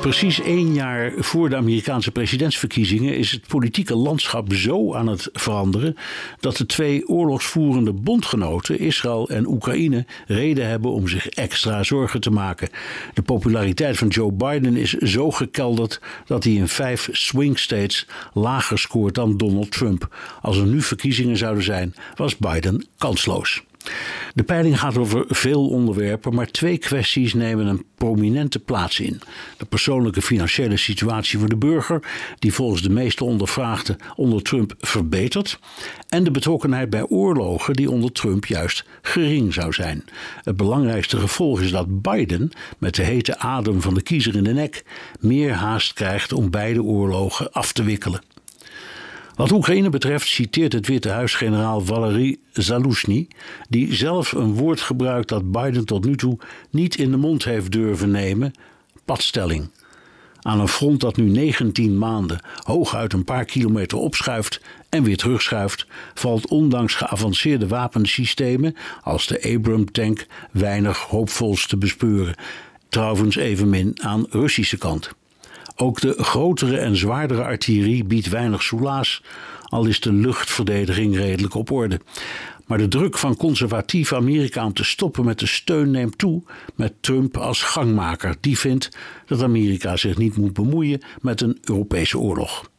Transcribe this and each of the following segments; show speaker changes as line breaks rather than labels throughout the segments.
Precies één jaar voor de Amerikaanse presidentsverkiezingen is het politieke landschap zo aan het veranderen dat de twee oorlogsvoerende bondgenoten, Israël en Oekraïne, reden hebben om zich extra zorgen te maken. De populariteit van Joe Biden is zo gekelderd dat hij in vijf swing states lager scoort dan Donald Trump. Als er nu verkiezingen zouden zijn, was Biden kansloos. De peiling gaat over veel onderwerpen, maar twee kwesties nemen een prominente plaats in. De persoonlijke financiële situatie voor de burger, die volgens de meeste ondervraagden onder Trump verbetert, en de betrokkenheid bij oorlogen, die onder Trump juist gering zou zijn. Het belangrijkste gevolg is dat Biden, met de hete adem van de kiezer in de nek, meer haast krijgt om beide oorlogen af te wikkelen. Wat Oekraïne betreft citeert het Witte Huis generaal Valery Zaluzny, die zelf een woord gebruikt dat Biden tot nu toe niet in de mond heeft durven nemen: padstelling. Aan een front dat nu 19 maanden hooguit een paar kilometer opschuift en weer terugschuift, valt ondanks geavanceerde wapensystemen als de Abram tank weinig hoopvols te bespeuren. Trouwens evenmin aan Russische kant. Ook de grotere en zwaardere artillerie biedt weinig soelaas, al is de luchtverdediging redelijk op orde. Maar de druk van conservatief Amerika om te stoppen met de steun neemt toe met Trump als gangmaker. Die vindt dat Amerika zich niet moet bemoeien met een Europese oorlog.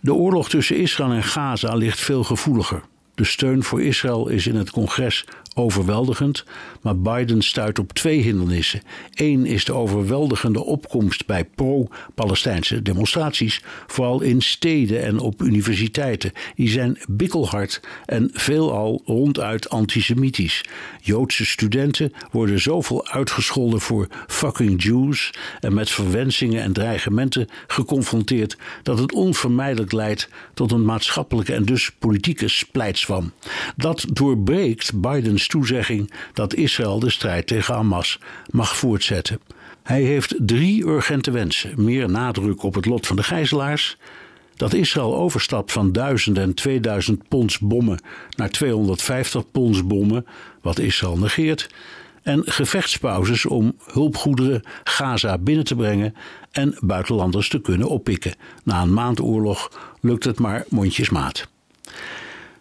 De oorlog tussen Israël en Gaza ligt veel gevoeliger. De steun voor Israël is in het congres overweldigend, maar Biden stuit op twee hindernissen. Eén is de overweldigende opkomst bij pro-Palestijnse demonstraties, vooral in steden en op universiteiten. Die zijn bikkelhard en veelal ronduit antisemitisch. Joodse studenten worden zoveel uitgescholden voor fucking Jews en met verwensingen en dreigementen geconfronteerd dat het onvermijdelijk leidt tot een maatschappelijke en dus politieke Dat doorbreekt Bidens toezegging dat Israël de strijd tegen Hamas mag voortzetten. Hij heeft drie urgente wensen: meer nadruk op het lot van de gijzelaars, dat Israël overstapt van 1000 en 2000 pons bommen naar 250 pons bommen, wat Israël negeert, en gevechtspauzes om hulpgoederen Gaza binnen te brengen en buitenlanders te kunnen oppikken. Na een maand oorlog lukt het maar mondjesmaat.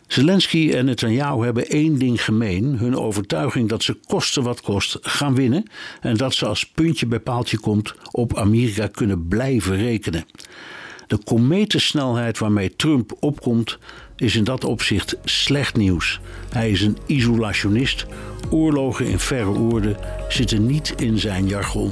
Zelensky en Netanyahu hebben één ding gemeen: hun overtuiging dat ze kosten wat kost gaan winnen en dat ze als puntje bij paaltje komt op Amerika kunnen blijven rekenen. De kometensnelheid waarmee Trump opkomt is in dat opzicht slecht nieuws. Hij is een isolationist. Oorlogen in verre oorden zitten niet in zijn jargon.